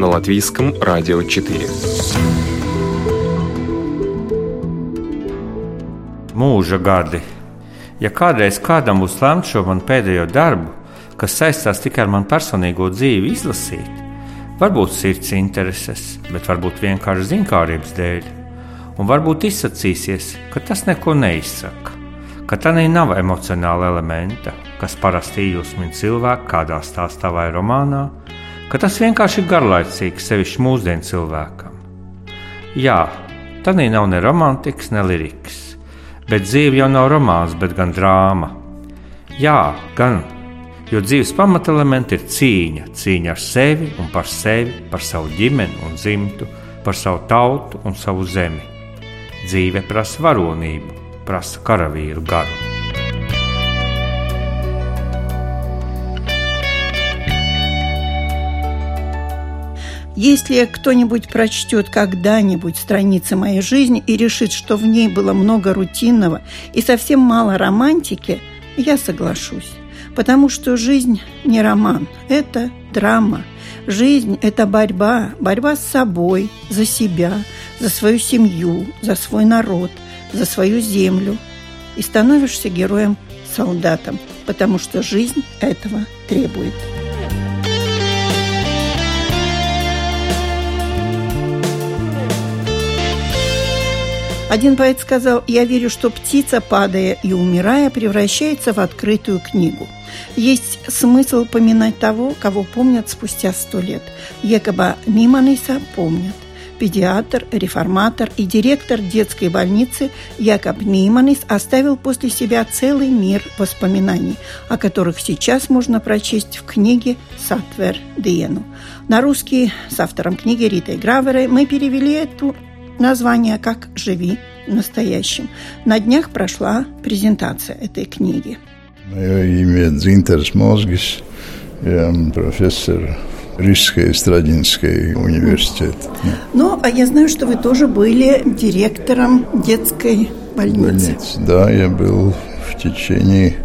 на латвийском радио 4. Mūža gadi. Ja kādreiz kādam būs lemts šo man pēdējo darbu, kas saistās tikai ar manu personīgo dzīvi, izlasīt, varbūt sirds intereses, bet varbūt vienkārši zinkārības dēļ, un varbūt izsacīsies, ka tas neko neizsaka, ka tā nav emocionāla elementa, kas parasti iejusmina cilvēku kādā stāstā vai romānā, ka tas vienkārši ir garlaicīgs sevišķi mūsdienu cilvēkam. Jā, tā nav ne romantikas, ne lirikas, bet dzīve jau nav romāns, bet gan drāma. Jā, gan, jo dzīves pamatelementi ir cīņa, cīņa ar sevi un par sevi, par savu ģimeni un dzimtu, par savu tautu un savu zemi. Dzīve prasa varonību, prasa karavīru garu. Если кто-нибудь прочтет когда-нибудь страницы моей жизни и решит, что в ней было много рутинного и совсем мало романтики, я соглашусь. Потому что жизнь не роман, это драма. Жизнь – это борьба, борьба с собой, за себя, за свою семью, за свой народ, за свою землю. И становишься героем-солдатом, потому что жизнь этого требует. Один поэт сказал, я верю, что птица, падая и умирая, превращается в открытую книгу. Есть смысл поминать того, кого помнят спустя сто лет. Якоба Ниманиса помнят педиатр, реформатор и директор детской больницы Якоб Ниманис оставил после себя целый мир воспоминаний, о которых сейчас можно прочесть в книге «Сатвер Диену». На русский с автором книги Ритой Граверой мы перевели эту название как «Живи настоящим». На днях прошла презентация этой книги. Мое имя Дзинтерс Мозгис, я профессор Рижской Страдинской университета. Ну, а я знаю, что вы тоже были директором детской больницы. Больниц, да, я был в течение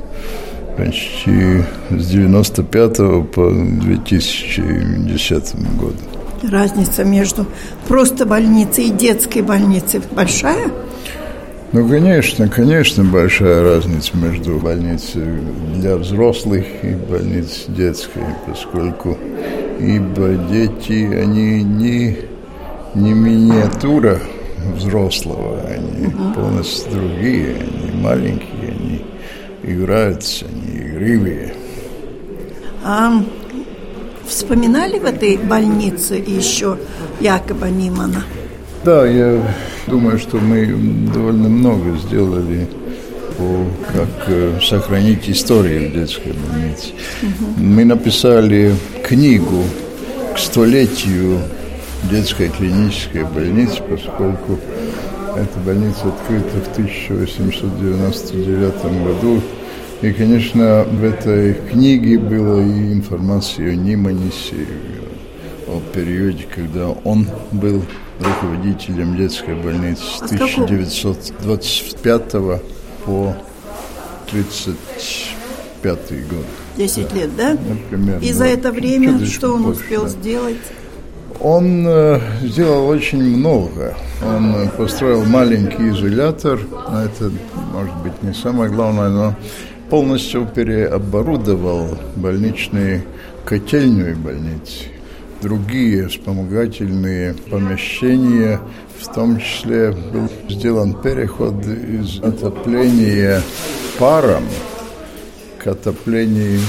почти с 95 по 2010 год разница между просто больницей и детской больницей большая? Ну, конечно, конечно, большая разница между больницей для взрослых и больницей детской, поскольку ибо дети, они не, не миниатура взрослого, они угу. полностью другие, они маленькие, они играются, они игривые. А Вспоминали в этой больнице еще Якоба Нимана? Да, я думаю, что мы довольно много сделали по как э, сохранить историю в детской больнице. Угу. Мы написали книгу к столетию детской клинической больницы, поскольку эта больница открыта в 1899 году и, конечно, в этой книге была и информация о Ниманисе, о периоде, когда он был руководителем детской больницы с 1925 по 1935 год. Десять лет, да? Например. И за это время что он больше, успел да. сделать? Он э, сделал очень много. Он э, построил маленький изолятор. Это, может быть, не самое главное, но полностью переоборудовал больничные котельную больницы, другие вспомогательные помещения, в том числе был сделан переход из отопления паром к отоплению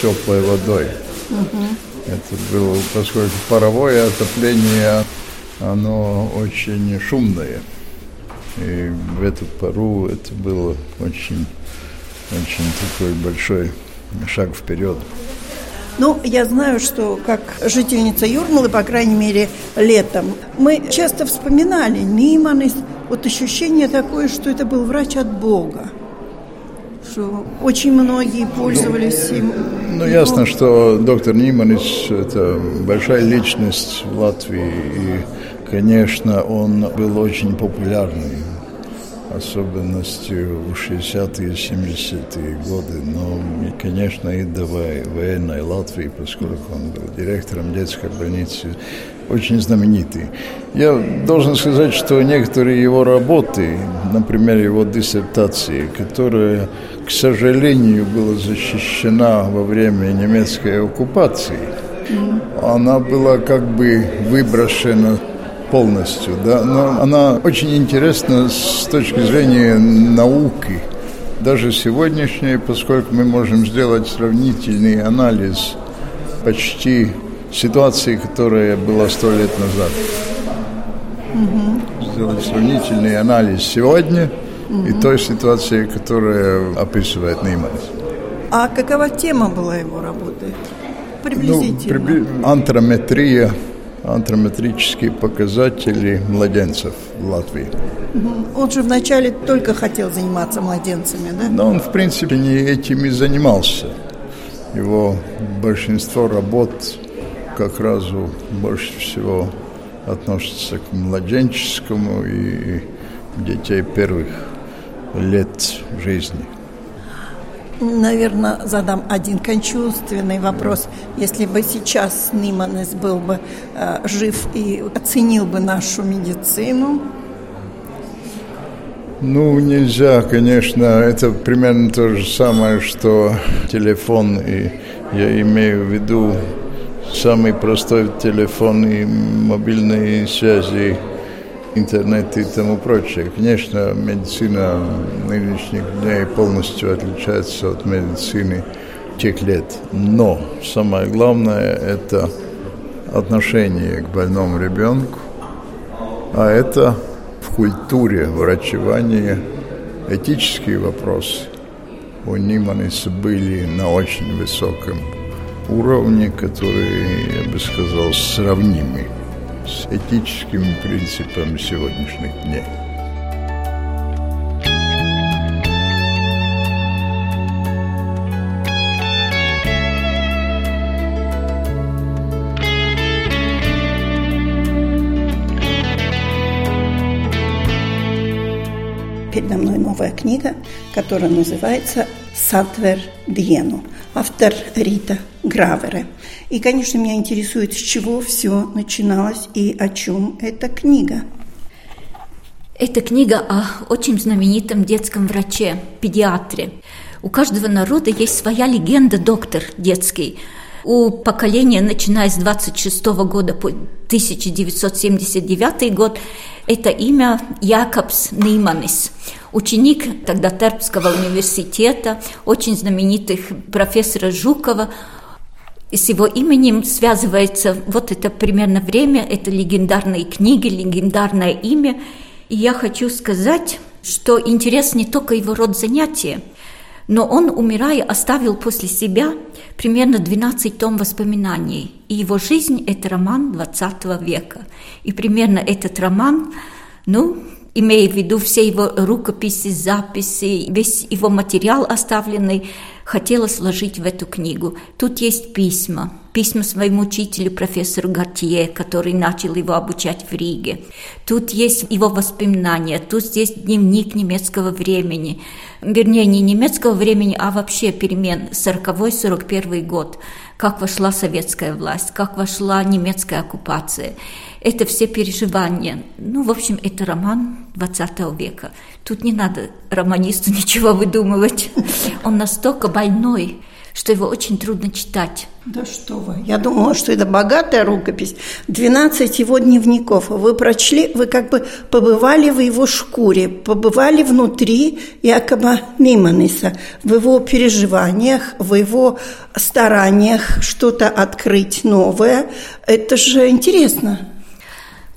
теплой водой. Угу. Это было, поскольку паровое отопление, оно очень шумное. И в эту пару это было очень очень такой большой шаг вперед. Ну, я знаю, что как жительница Юрмалы, по крайней мере, летом, мы часто вспоминали Ниман, вот ощущение такое, что это был врач от Бога что очень многие пользовались им. Ну, ясно, что доктор Ниманис – это большая личность в Латвии, и, конечно, он был очень популярный особенностью в 60-е, 70-е годы, но, конечно, и до военной Латвии, поскольку он был директором детской больницы, очень знаменитый. Я должен сказать, что некоторые его работы, например, его диссертации, которая, к сожалению, была защищена во время немецкой оккупации, она была как бы выброшена полностью, да, но она очень интересна с точки зрения науки, даже сегодняшней, поскольку мы можем сделать сравнительный анализ почти ситуации, которая была сто лет назад. Угу. Сделать сравнительный анализ сегодня угу. и той ситуации, которая описывает Нейманс. А какова тема была его работы? Ну, Приблизительно. Ну, прибли... Антрометрия антрометрические показатели младенцев в Латвии. Он же вначале только хотел заниматься младенцами, да? Но он, в принципе, не этим и занимался. Его большинство работ как раз больше всего относится к младенческому и детей первых лет жизни. Наверное, задам один кончувственный вопрос. Если бы сейчас Ниманес был бы э, жив и оценил бы нашу медицину, ну, нельзя, конечно. Это примерно то же самое, что телефон. И я имею в виду самый простой телефон и мобильные связи интернет и тому прочее. Конечно, медицина нынешних дней полностью отличается от медицины тех лет. Но самое главное – это отношение к больному ребенку, а это в культуре врачевания этические вопросы у Ниманиса были на очень высоком уровне, которые, я бы сказал, сравнимы с этическими принципами сегодняшних дней. Передо мной новая книга, которая называется «Сатвер Диену». Автор Рита Гравере. И, конечно, меня интересует, с чего все начиналось и о чем эта книга. Это книга о очень знаменитом детском враче, педиатре. У каждого народа есть своя легенда доктор детский. У поколения, начиная с 26 года по 1979 год, это имя Якобс Нейманис, ученик тогда Терпского университета, очень знаменитых профессора Жукова, с его именем связывается вот это примерно время, это легендарные книги, легендарное имя. И я хочу сказать, что интерес не только его род занятия, но он, умирая, оставил после себя примерно 12 том воспоминаний. И его жизнь – это роман 20 века. И примерно этот роман, ну, имея в виду все его рукописи, записи, весь его материал оставленный, хотела сложить в эту книгу. Тут есть письма. Письма своему учителю, профессору Гартье, который начал его обучать в Риге. Тут есть его воспоминания, тут есть дневник немецкого времени. Вернее, не немецкого времени, а вообще перемен 40-41 год. Как вошла советская власть, как вошла немецкая оккупация это все переживания. Ну, в общем, это роман 20 века. Тут не надо романисту ничего выдумывать. Он настолько больной, что его очень трудно читать. Да что вы, я думала, что это богатая рукопись. 12 его дневников. Вы прочли, вы как бы побывали в его шкуре, побывали внутри якобы Миманиса, в его переживаниях, в его стараниях что-то открыть новое. Это же интересно.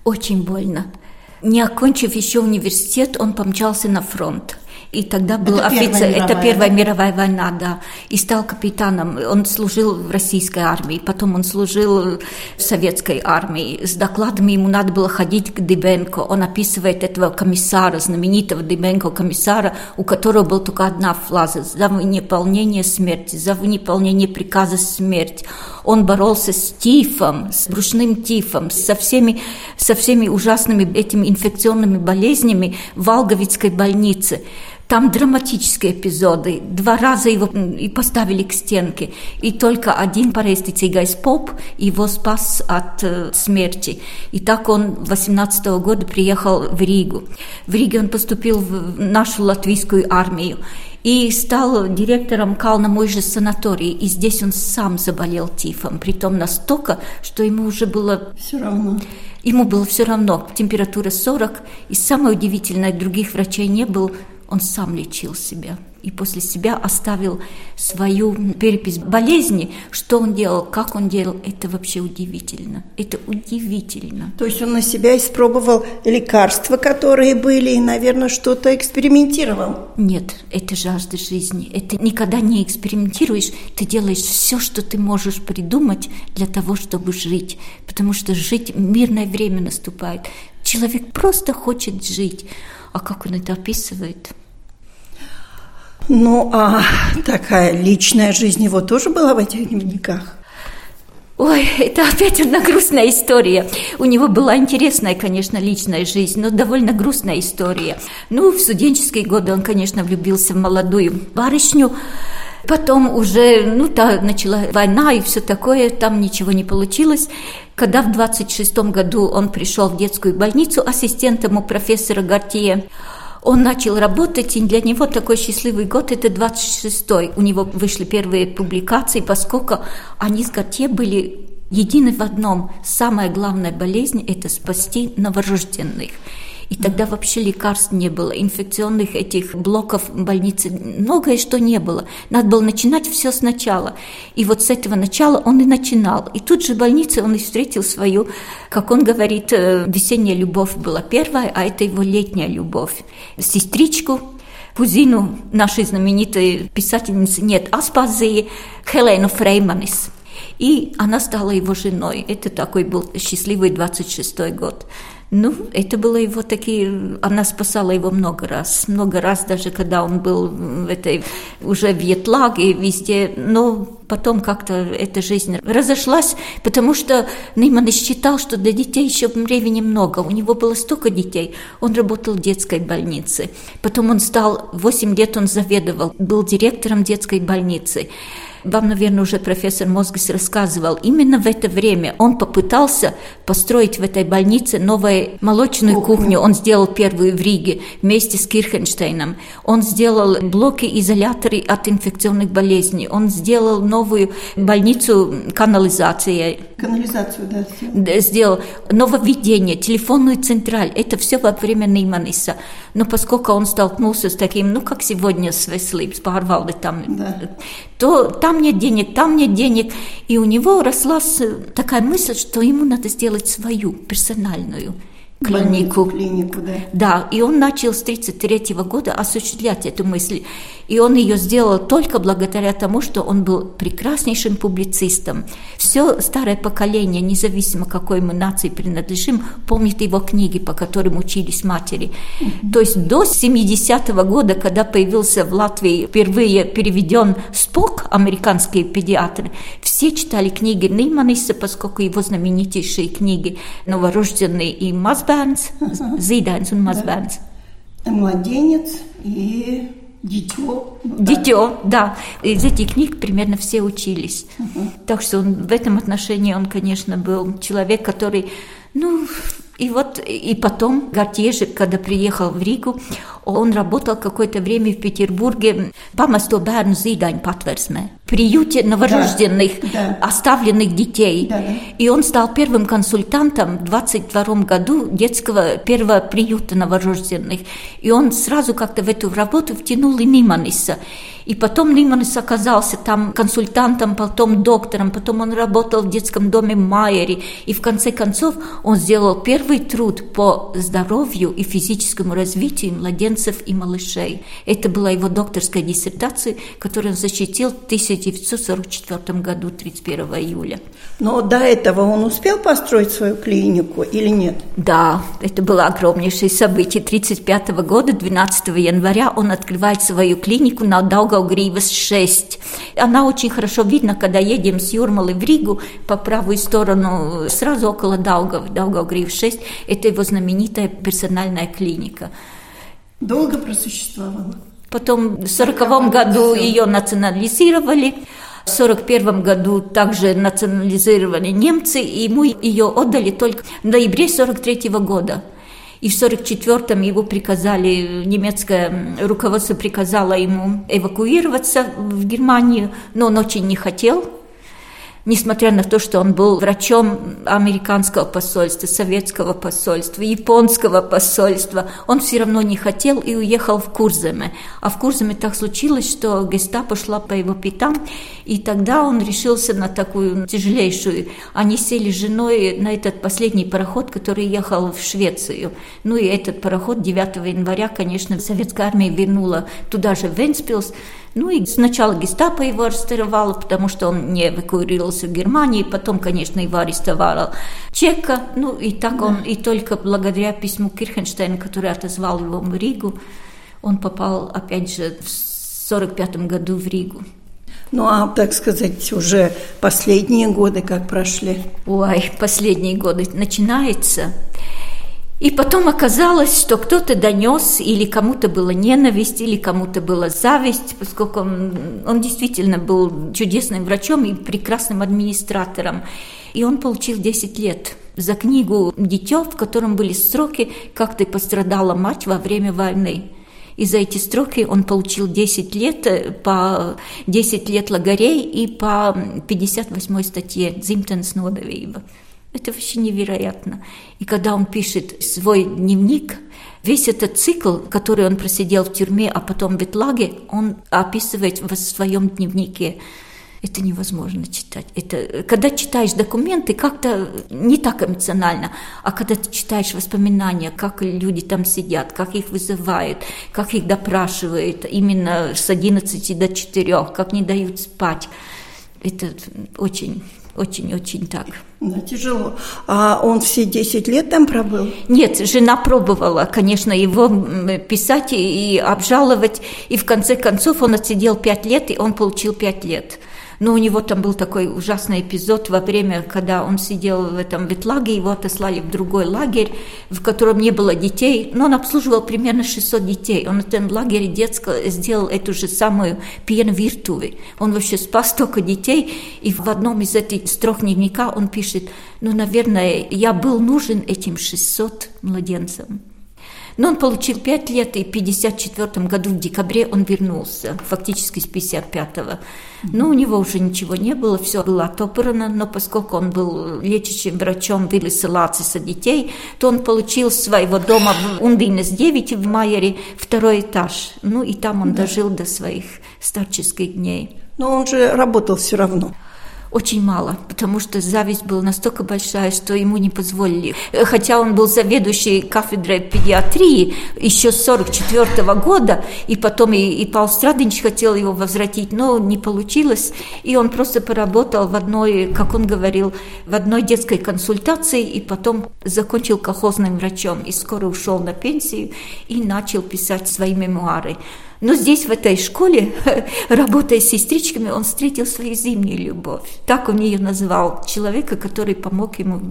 Очень больно. Не окончив еще университет, он помчался на фронт. И тогда был это офицер, Первая это Первая да? мировая война, да. И стал капитаном. Он служил в российской армии, потом он служил в советской армии. С докладами ему надо было ходить к Дыбенко. Он описывает этого комиссара, знаменитого Дыбенко комиссара, у которого была только одна фраза «За выполнение смерти, за выполнение приказа смерть». Он боролся с тифом, с брюшным тифом, со всеми, со всеми ужасными этими инфекционными болезнями в Волговицкой больнице. Там драматические эпизоды. Два раза его и поставили к стенке. И только один парестицигайс поп его спас от э, смерти. И так он 18 года приехал в Ригу. В Риге он поступил в нашу латвийскую армию и стал директором Кална же санатории. И здесь он сам заболел тифом, притом настолько, что ему уже было... Все равно. Ему было все равно. Температура 40. И самое удивительное, других врачей не было, он сам лечил себя и после себя оставил свою перепись болезни. Что он делал, как он делал, это вообще удивительно. Это удивительно. То есть он на себя испробовал лекарства, которые были, и, наверное, что-то экспериментировал. Нет, это жажда жизни. Это никогда не экспериментируешь, ты делаешь все, что ты можешь придумать для того, чтобы жить. Потому что жить, мирное время наступает. Человек просто хочет жить. А как он это описывает? Ну, а такая личная жизнь его тоже была в этих дневниках? Ой, это опять одна грустная история. У него была интересная, конечно, личная жизнь, но довольно грустная история. Ну, в студенческие годы он, конечно, влюбился в молодую барышню. Потом уже, ну, та начала война и все такое, там ничего не получилось. Когда в 26 году он пришел в детскую больницу ассистентом у профессора Гартье, он начал работать, и для него такой счастливый год – это 26-й. У него вышли первые публикации, поскольку они с Готье были едины в одном. Самая главная болезнь – это спасти новорожденных. И тогда вообще лекарств не было, инфекционных этих блоков больницы, многое что не было. Надо было начинать все сначала. И вот с этого начала он и начинал. И тут же в больнице он и встретил свою, как он говорит, э, весенняя любовь была первая, а это его летняя любовь. Сестричку, кузину нашей знаменитой писательницы нет, Аспазии, Хелену Фрейманис. И она стала его женой. Это такой был счастливый 26-й год. Ну, это было его такие... Она спасала его много раз. Много раз, даже когда он был в этой... уже в Етлаге, везде. Но потом как-то эта жизнь разошлась, потому что Нейман считал, что для детей еще времени много. У него было столько детей. Он работал в детской больнице. Потом он стал... 8 лет он заведовал, был директором детской больницы. Вам, наверное, уже профессор Мозгис рассказывал. Именно в это время он попытался построить в этой больнице новую молочную кухню. Он сделал первую в Риге вместе с Кирхенштейном. Он сделал блоки-изоляторы от инфекционных болезней. Он сделал новую больницу канализации. Канализацию, да. Сделал нововведение, телефонную централь. Это все во время Нейманиса. Но поскольку он столкнулся с таким, ну, как сегодня с Весли, с Парвалды там, Да. то там нет денег, там нет денег. И у него росла такая мысль, что ему надо сделать свою персональную клинику. Клинику, да. Да, и он начал с 1933 года осуществлять эту мысль. И он ее сделал только благодаря тому, что он был прекраснейшим публицистом. Все старое поколение, независимо какой мы нации принадлежим, помнит его книги, по которым учились матери. То есть до 70-го года, когда появился в Латвии впервые переведен Спок, американские педиатры, все читали книги Нейманиса, поскольку его знаменитейшие книги «Новорожденный» и «Мазбērns», «Zīdains» un «Мазбērns». Младенец и дитё. Ну, да. Дитё, да. Из этих книг примерно все учились. Так что он, в этом отношении он, конечно, был человек, который, ну, и вот, и потом Гартье же, когда приехал в Ригу, он работал какое-то время в Петербурге «Памасто бērnu zīdaiņu patversmē». Приюте новорожденных, Да, да. оставленных детей. Да, да. И он стал первым консультантом в 22 году детского первого приюта новорожденных. И он сразу как-то в эту работу втянул и Ниманиса. И потом Ниманис оказался там консультантом, потом доктором, потом он работал в детском доме Майери. И в конце концов он сделал первый труд по здоровью и физическому развитию младенцев и малышей. Это была его докторская диссертация, которую он защитил в 1944 году, 31 июля. Но до этого он успел построить свою клинику или нет? Да, это было огромнейшее событие. 1935 года, 12 января, он открывает свою клинику на Даугавгривас 6. Она очень хорошо видна, когда едем с Юрмалы в Ригу по правую сторону, сразу около Даугав, Даугавгрив 6. Это его знаменитая персональная клиника. Долго просуществовала? Потом в 1940 году ее национализировали. В 1941 году также национализировали немцы, и ему ее отдали только в ноябре 1943 года. И в 1944-м его приказали, немецкое руководство приказало ему эвакуироваться в Германию, но он очень не хотел, несмотря на то, что он был врачом американского посольства, советского посольства, японского посольства, он все равно не хотел и уехал в Курземе. А в Курземе так случилось, что гестапо шла по его пятам, и тогда он решился на такую тяжелейшую. Они сели с женой на этот последний пароход, который ехал в Швецию. Ну и этот пароход 9 января, конечно, советская армия вернула туда же Венспилс, ну и сначала гестапо его арестовало, потому что он не эвакуировался в Германии, потом, конечно, его арестовала Чека, ну и так он, и только благодаря письму Кирхенштейна, который отозвал его в Ригу, он попал, опять же, в 1945 году в Ригу. Ну, а, так сказать, уже последние годы как прошли? Ой, последние годы начинается. И потом оказалось, что кто-то донес, или кому-то была ненависть, или кому-то была зависть, поскольку он, он действительно был чудесным врачом и прекрасным администратором. И он получил 10 лет за книгу «Дитё», в котором были строки «Как ты пострадала мать во время войны». И за эти строки он получил 10 лет, э, по 10 лет лагерей и по 58 статье «Зимтенс Нодовейба». Это вообще невероятно. И когда он пишет свой дневник, весь этот цикл, который он просидел в тюрьме, а потом в Итлаге, он описывает в своем дневнике. Это невозможно читать. Это, когда читаешь документы, как-то не так эмоционально, а когда ты читаешь воспоминания, как люди там сидят, как их вызывают, как их допрашивают именно с 11 до 4, как не дают спать, это очень очень-очень так. Да, тяжело. А он все 10 лет там пробыл? Нет, жена пробовала, конечно, его писать и обжаловать, и в конце концов он отсидел 5 лет, и он получил 5 лет. Но у него там был такой ужасный эпизод во время, когда он сидел в этом ветлаге, его отослали в другой лагерь, в котором не было детей, но он обслуживал примерно 600 детей. Он в этом лагере детского сделал эту же самую пьен виртувы. Он вообще спас только детей, и в одном из этих строк дневника он пишет, ну, наверное, я был нужен этим 600 младенцам. Но он получил 5 лет, и в 1954 году в декабре он вернулся, фактически с 55-го. Но у него уже ничего не было, все было отобрано, но поскольку он был лечащим врачом в Виллиселациса детей, то он получил своего дома в Ундинес 9 в Майере второй этаж. Ну и там он да. дожил до своих старческих дней. Но он же работал все равно очень мало, потому что зависть была настолько большая, что ему не позволили. Хотя он был заведующий кафедрой педиатрии еще с 44 года, и потом и, и Павел Страдович хотел его возвратить, но не получилось, и он просто поработал в одной, как он говорил, в одной детской консультации, и потом закончил колхозным врачом, и скоро ушел на пенсию, и начал писать свои мемуары. Но здесь, в этой школе, работая с сестричками, он встретил свою зимнюю любовь. Так он ее назвал. Человека, который помог ему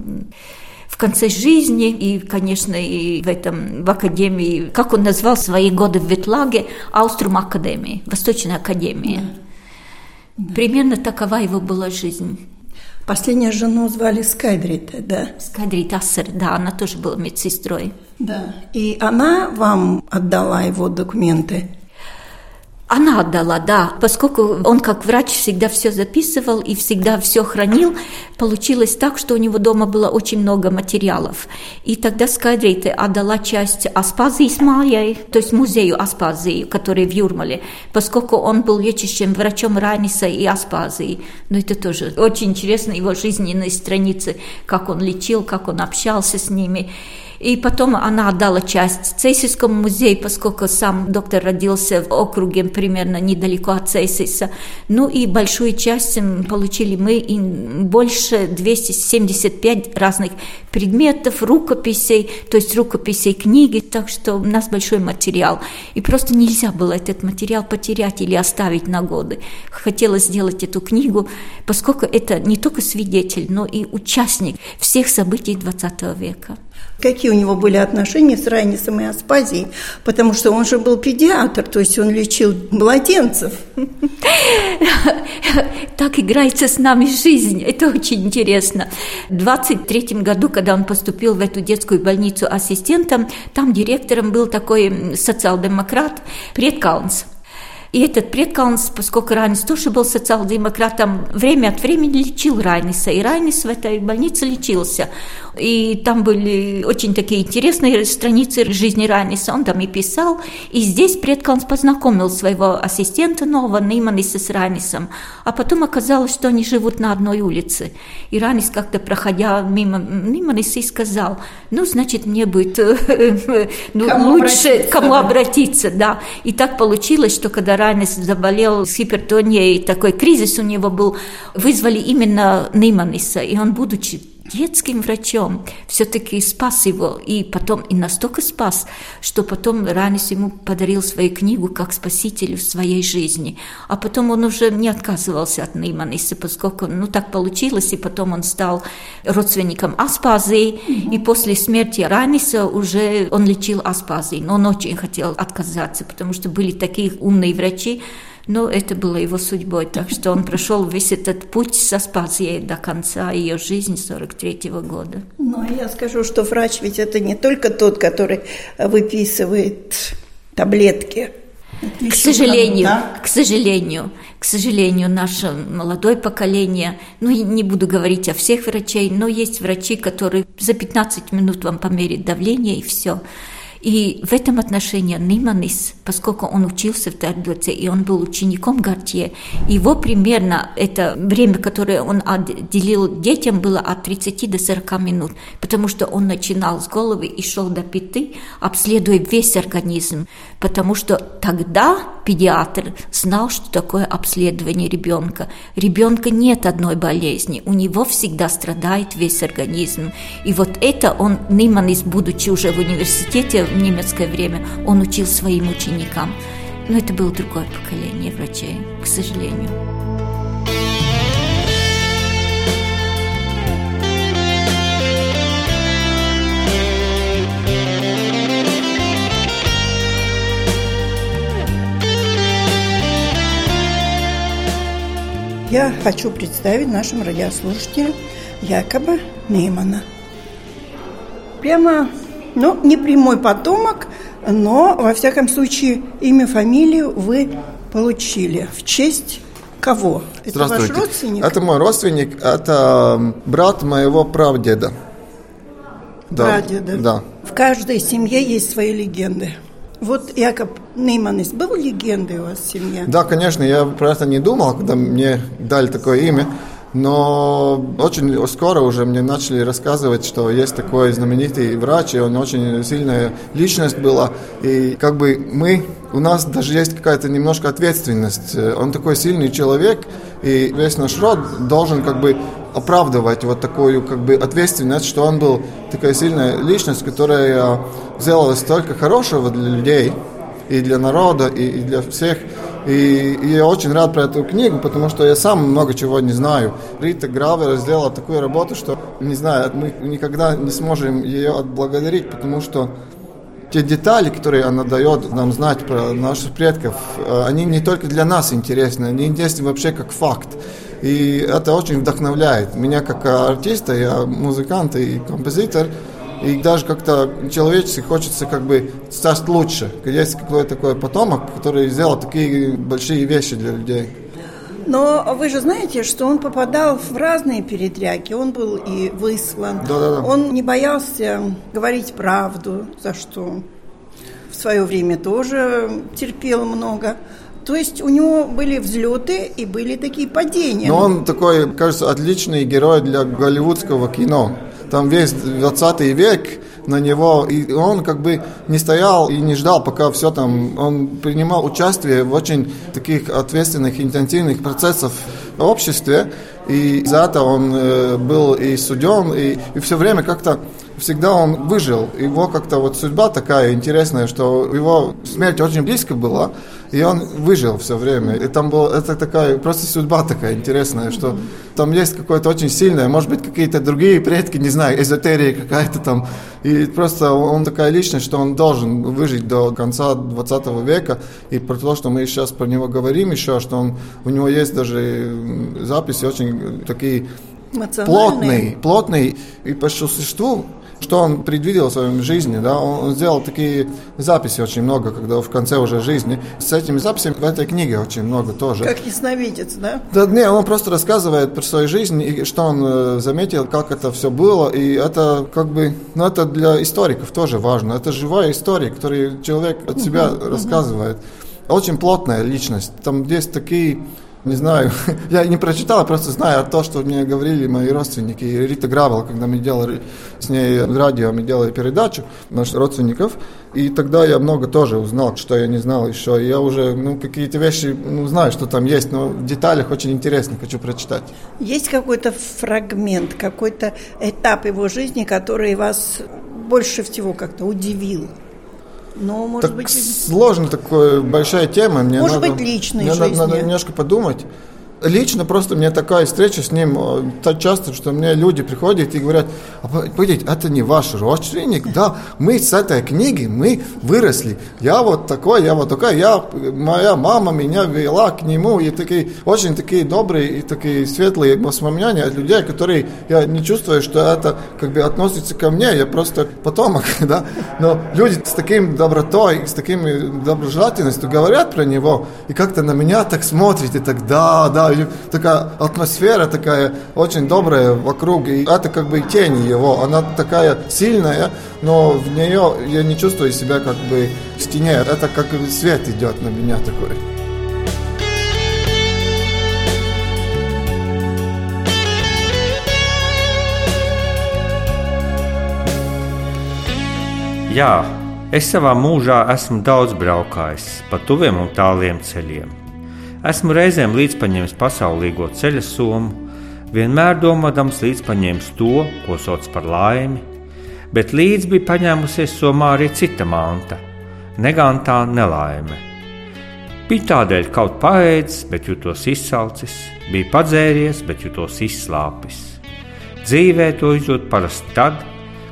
в конце жизни и, конечно, и в этом, в академии, как он назвал свои годы в Ветлаге, Ауструм Академии, Восточная Академия. Да. Примерно такова его была жизнь. Последнюю жену звали Скайдрита, да? Скайдрит Ассер, да, она тоже была медсестрой. Да, и она вам отдала его документы? Она отдала, да, поскольку он как врач всегда все записывал и всегда все хранил, получилось так, что у него дома было очень много материалов. И тогда Скайдрейте отдала часть Аспазии с Майей, то есть музею Аспазии, который в Юрмале, поскольку он был лечащим врачом Раниса и Аспазии. Но это тоже очень интересно, его жизненные страницы, как он лечил, как он общался с ними. И потом она отдала часть Цейсийскому музею, поскольку сам доктор родился в округе примерно недалеко от Цейсиса. Ну и большую часть получили мы, и больше 275 разных предметов, рукописей, то есть рукописей книги, так что у нас большой материал. И просто нельзя было этот материал потерять или оставить на годы. Хотела сделать эту книгу, поскольку это не только свидетель, но и участник всех событий XX века. Какие у него были отношения с Райнисом и Аспазией, потому что он же был педиатр, то есть он лечил младенцев. Так играется с нами жизнь, это очень интересно. В 23 году, когда он поступил в эту детскую больницу ассистентом, там директором был такой социал-демократ Пред Каунс. И этот предколонс, поскольку Райнис тоже был социал-демократом, время от времени лечил Райниса. И Райнис в этой больнице лечился. И там были очень такие интересные страницы жизни Райниса. Он там и писал. И здесь предколонс познакомил своего ассистента нового, Нейманиса с Райнисом. А потом оказалось, что они живут на одной улице. И Райнис как-то, проходя мимо Нейманиса, и сказал, ну, значит, мне будет ну, кому лучше обратиться, кому да. обратиться. Да. И так получилось, что когда Ранес заболел с гипертонией, такой кризис у него был, вызвали именно Нейманиса, и он, будучи детским врачом, все-таки спас его, и потом и настолько спас, что потом Ранис ему подарил свою книгу как спасителю в своей жизни. А потом он уже не отказывался от Нейманиса, поскольку, ну, так получилось, и потом он стал родственником Аспазии, mm-hmm. и после смерти Раниса уже он лечил Аспазии, но он очень хотел отказаться, потому что были такие умные врачи, но это было его судьбой, так что он прошел весь этот путь со Спазией до конца ее жизни 43 -го года. Ну, а я скажу, что врач ведь это не только тот, который выписывает таблетки. К сожалению, да? к сожалению, к сожалению, наше молодое поколение, ну, не буду говорить о всех врачей, но есть врачи, которые за 15 минут вам померят давление и все. И в этом отношении Ниманис, поскольку он учился в Тардоце, и он был учеником Гартье, его примерно это время, которое он отделил детям, было от 30 до 40 минут, потому что он начинал с головы и шел до пяты, обследуя весь организм, потому что тогда педиатр знал, что такое обследование ребенка. Ребенка нет одной болезни, у него всегда страдает весь организм. И вот это он, Ниманис, будучи уже в университете, в немецкое время он учил своим ученикам. Но это было другое поколение врачей, к сожалению. Я хочу представить нашим радиослушателям Якоба Неймана. Прямо ну, не прямой потомок, но, во всяком случае, имя, фамилию вы получили. В честь кого? Это ваш родственник? Это мой родственник, это брат моего прадеда. Прадеда? Да. В каждой семье есть свои легенды. Вот Якоб Нейманис был легендой у вас в семье? Да, конечно, я про это не думал, когда мне дали такое имя. Но очень скоро уже мне начали рассказывать, что есть такой знаменитый врач, и он очень сильная личность была. И как бы мы, у нас даже есть какая-то немножко ответственность. Он такой сильный человек, и весь наш род должен как бы оправдывать вот такую как бы ответственность, что он был такая сильная личность, которая сделала столько хорошего для людей и для народа, и, и для всех. И, и я очень рад про эту книгу, потому что я сам много чего не знаю. Рита Гравер сделала такую работу, что, не знаю, мы никогда не сможем ее отблагодарить, потому что те детали, которые она дает нам знать про наших предков, э, они не только для нас интересны, они интересны вообще как факт. И это очень вдохновляет. Меня как артиста, я музыкант и композитор, И даже как-то человечески хочется как бы стать лучше. Есть какой-то такой потомок, который сделал такие большие вещи для людей. Но вы же знаете, что он попадал в разные передряги. Он был и выслан. Да, да, да. Он не боялся говорить правду, за что в свое время тоже терпел много. То есть у него были взлеты и были такие падения. Но он такой, кажется, отличный герой для голливудского кино. Там весь 20 век на него, и он как бы не стоял и не ждал, пока все там, он принимал участие в очень таких ответственных, интенсивных процессах в обществе, и за это он э, был и суден, и, и все время как-то всегда он выжил. Его как-то вот судьба такая интересная, что его смерть очень близко была, и он выжил все время. И там был, это такая, просто судьба такая интересная, что там есть какое-то очень сильное, может быть, какие-то другие предки, не знаю, эзотерия какая-то там. И просто он такая личность, что он должен выжить до конца 20 века. И про то, что мы сейчас про него говорим еще, что он, у него есть даже записи очень такие плотные, плотные. И по существу что он предвидел в своем жизни, да, он, сделал такие записи очень много, когда в конце уже жизни. С этими записями в этой книге очень много тоже. Как ясновидец, да? Да, не, он просто рассказывает про свою жизнь, и что он э, заметил, как это все было, и это как бы, ну это для историков тоже важно. Это живая история, которую человек от себя uh-huh, рассказывает. Uh-huh. Очень плотная личность. Там есть такие не знаю, я не прочитал, я просто знаю то, что мне говорили мои родственники. Рита Гравел, когда мы делали с ней радио, мы делали передачу наших родственников, и тогда я много тоже узнал, что я не знал еще. Я уже, ну, какие-то вещи, ну, знаю, что там есть, но в деталях очень интересно, хочу прочитать. Есть какой-то фрагмент, какой-то этап его жизни, который вас больше всего как-то удивил? Но, может так быть... Сложно такая большая тема. Мне может надо, быть, личной мне жизни. Надо, надо немножко подумать. Лично просто мне такая встреча с ним э, так часто, что мне люди приходят и говорят, а, погодите, это не ваш родственник, да, мы с этой книги, мы выросли, я вот такой, я вот такой, я, моя мама меня вела к нему, и такие, очень такие добрые и такие светлые воспоминания от людей, которые, я не чувствую, что это как бы относится ко мне, я просто потомок, да, но люди с таким добротой, с таким доброжелательностью говорят про него, и как-то на меня так смотрят, и так, да, да, такая атмосфера такая очень добрая вокруг, и это как бы тень его, она такая сильная, но в нее я не чувствую себя как бы в стене, это как свет идет на меня такой. Jā, es savā mūžā esmu daudz braukājis pa tuviem un tāliem ceļiem. Esmu reizēm līdzpaņēmis pasaulīgo ceļa somu, vienmēr domādams līdzpaņēmis to, ko sauc par laimi, bet līdzi bija paņēmusies somā arī cita manta - negantā nelaime. Bija tādēļ kaut paēdis, bet jutos izsalcis, bija padzēries, bet jutos izslāpis. Dzīvē to izjūt parasti tad,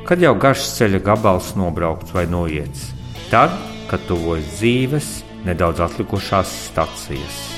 kad jau garš ceļa gabals nobraukts vai noiets, tad, kad tuvojas dzīves nedaudz atlikušās stacijas.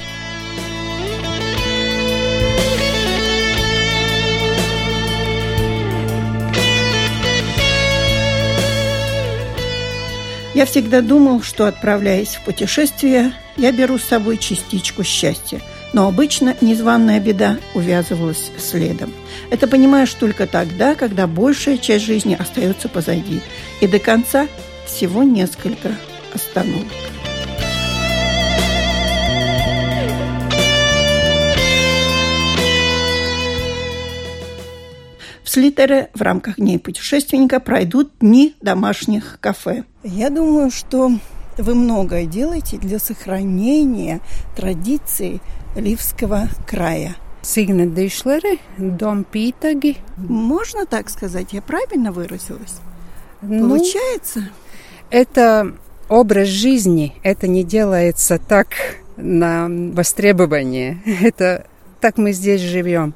Я всегда думал, что, отправляясь в путешествие, я беру с собой частичку счастья. Но обычно незваная беда увязывалась следом. Это понимаешь только тогда, когда большая часть жизни остается позади. И до конца всего несколько остановок. Слитере в рамках Дней путешественника пройдут дни домашних кафе. Я думаю, что вы многое делаете для сохранения традиций Ливского края. Сигна Дишлере, дом Питаги. Можно так сказать? Я правильно выразилась? Ну, Получается? Это образ жизни. Это не делается так на востребование. Это так мы здесь живем.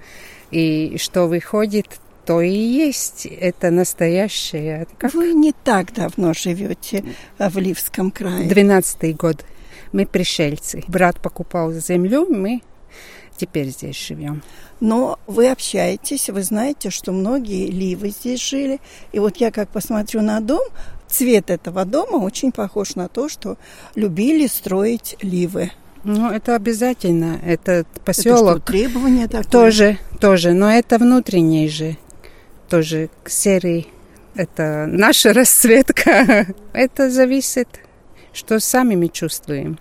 И что выходит, то и есть. Это настоящее. Как... Вы не так давно живете в Ливском крае. Двенадцатый год. Мы пришельцы. Брат покупал землю, мы теперь здесь живем. Но вы общаетесь, вы знаете, что многие ливы здесь жили. И вот я как посмотрю на дом, цвет этого дома очень похож на то, что любили строить ливы. Ну, это обязательно. Это поселок. Это что, требование такое? Тоже, тоже. Но это внутренний же. Тоже серый. Это наша расцветка. Это зависит, что сами мы чувствуем.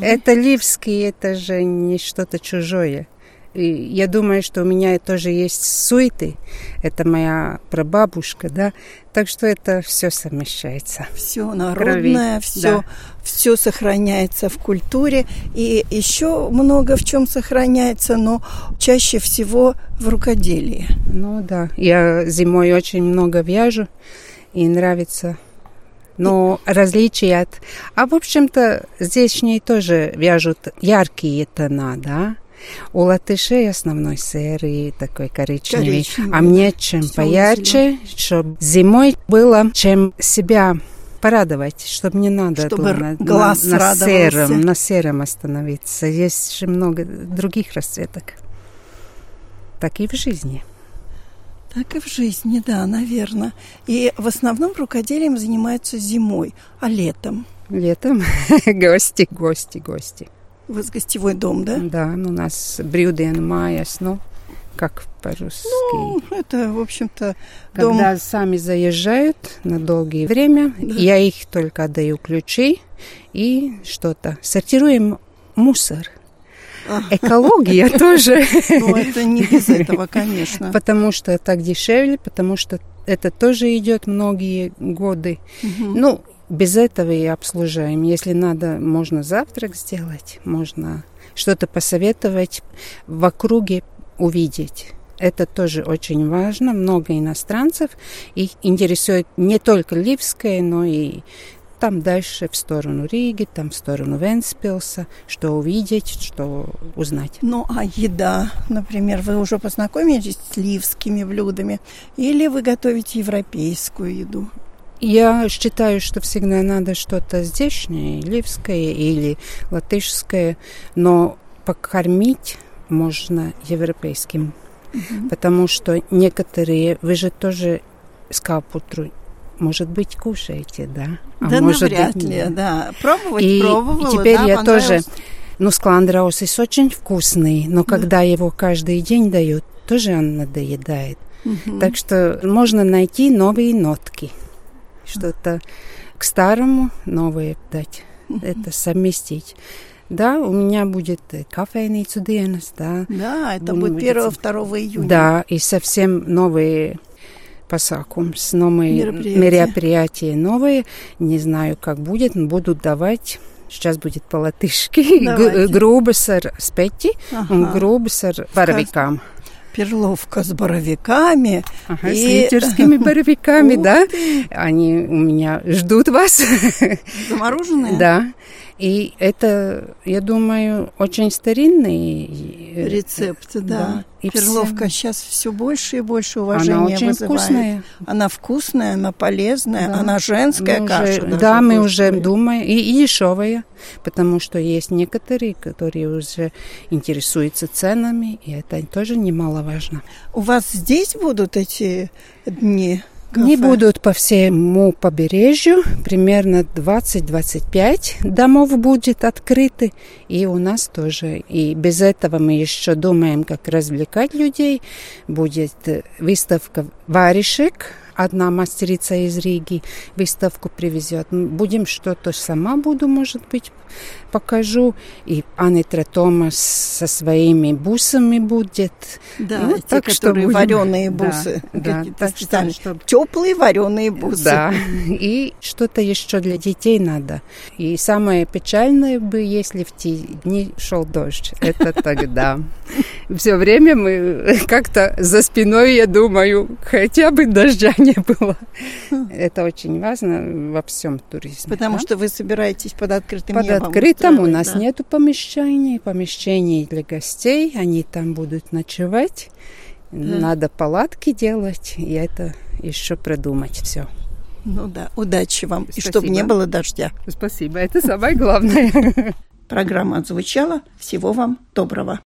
Это ливский, это же не что-то чужое. И я думаю, что у меня тоже есть суеты. Это моя прабабушка, да. Так что это все совмещается. Все народное, все, да. Все сохраняется в культуре. И еще много в чем сохраняется, но чаще всего в рукоделии. Ну да. Я зимой очень много вяжу и нравится но различия от... А, в общем-то, здешние тоже вяжут яркие тона, да? У латышей основной серый такой коричневый, коричневый а мне чем поярче, чтобы зимой было чем себя порадовать, чтобы не надо чтобы на, глаз на, на сером, на сером остановиться. Есть же много других расцветок. Так и в жизни. Так и в жизни, да, наверное. И в основном рукоделием занимаются зимой, а летом? Летом гости, гости, гости. У вас гостевой дом, да? Да, у нас брюден майяс, ну, как по-русски. Ну, это, в общем-то, дом... Когда сами заезжают на долгие время, да. я их только отдаю ключи и что-то. Сортируем мусор – экология тоже. Ну, это не без этого, конечно. Потому что так дешевле, потому что это тоже идет многие годы. Ну, без этого и обслуживаем. Если надо, можно завтрак сделать, можно что-то посоветовать, в округе увидеть. Это тоже очень важно. Много иностранцев. Их интересует не только Ливское, но и там дальше в сторону Риги, там в сторону Венспилса, что увидеть, что узнать. Ну, а еда, например, вы уже познакомились с ливскими блюдами или вы готовите европейскую еду? Я считаю, что всегда надо что-то здешнее, ливское или латышское, но покормить можно европейским, угу. потому что некоторые, вы же тоже скапутру может быть, кушаете, да? А да, может навряд быть, ли, да. Пробовать и, пробовала, И теперь да, я тоже... Ну, скландраусис очень вкусный, но да. когда его каждый день дают, тоже он надоедает. Угу. Так что можно найти новые нотки. Что-то к старому новое дать. Угу. Это совместить. Да, у меня будет кофейница Денес, да. Да, это будет 1-2 июня. Да, и совсем новые pasākums, новые мероприятия. мероприятия новые. Не знаю, как будет, но будут давать Сейчас будет по-латышски. Грубas ar speķi ага. un грубas ar боровикам. Перловка с боровиками. Ага, и... С литерскими боровиками, да. Они у меня ждут вас. Замороженные? Да. И это, я думаю, очень старинный э, рецепт, да. да. И Перловка все... сейчас все больше и больше уважения она очень вызывает. Вкусная. Она вкусная, она полезная, да. она женская мы каша. Уже, да, мы уже думаем, и, и дешевая, потому что есть некоторые, которые уже интересуются ценами, и это тоже немаловажно. У вас здесь будут эти дни? Кафе. Они будут по всему побережью, примерно 20-25 домов будет открыты, и у нас тоже. И без этого мы еще думаем, как развлекать людей. Будет выставка варежек, одна мастерица из Риги выставку привезет. Будем что-то сама буду, может быть, покажу. И Анитра Томас со своими бусами будет. Да, ну, те, так которые что вареные бусы. Да, да, так что, что... Теплые вареные бусы. Да, и что-то еще для детей надо. И самое печальное бы, если в те дни шел дождь. Это тогда. Все время мы как-то за спиной, я думаю, хотя бы дождя не было. Это очень важно во всем туризме. Потому да? что вы собираетесь под открытым под небом. Под открытым у нас да? нету помещений, помещений для гостей, они там будут ночевать. Да. Надо палатки делать, и это еще продумать все. Ну да, удачи вам, Спасибо. и чтобы не было дождя. Спасибо, это самое главное. Программа отзвучала. Всего вам доброго.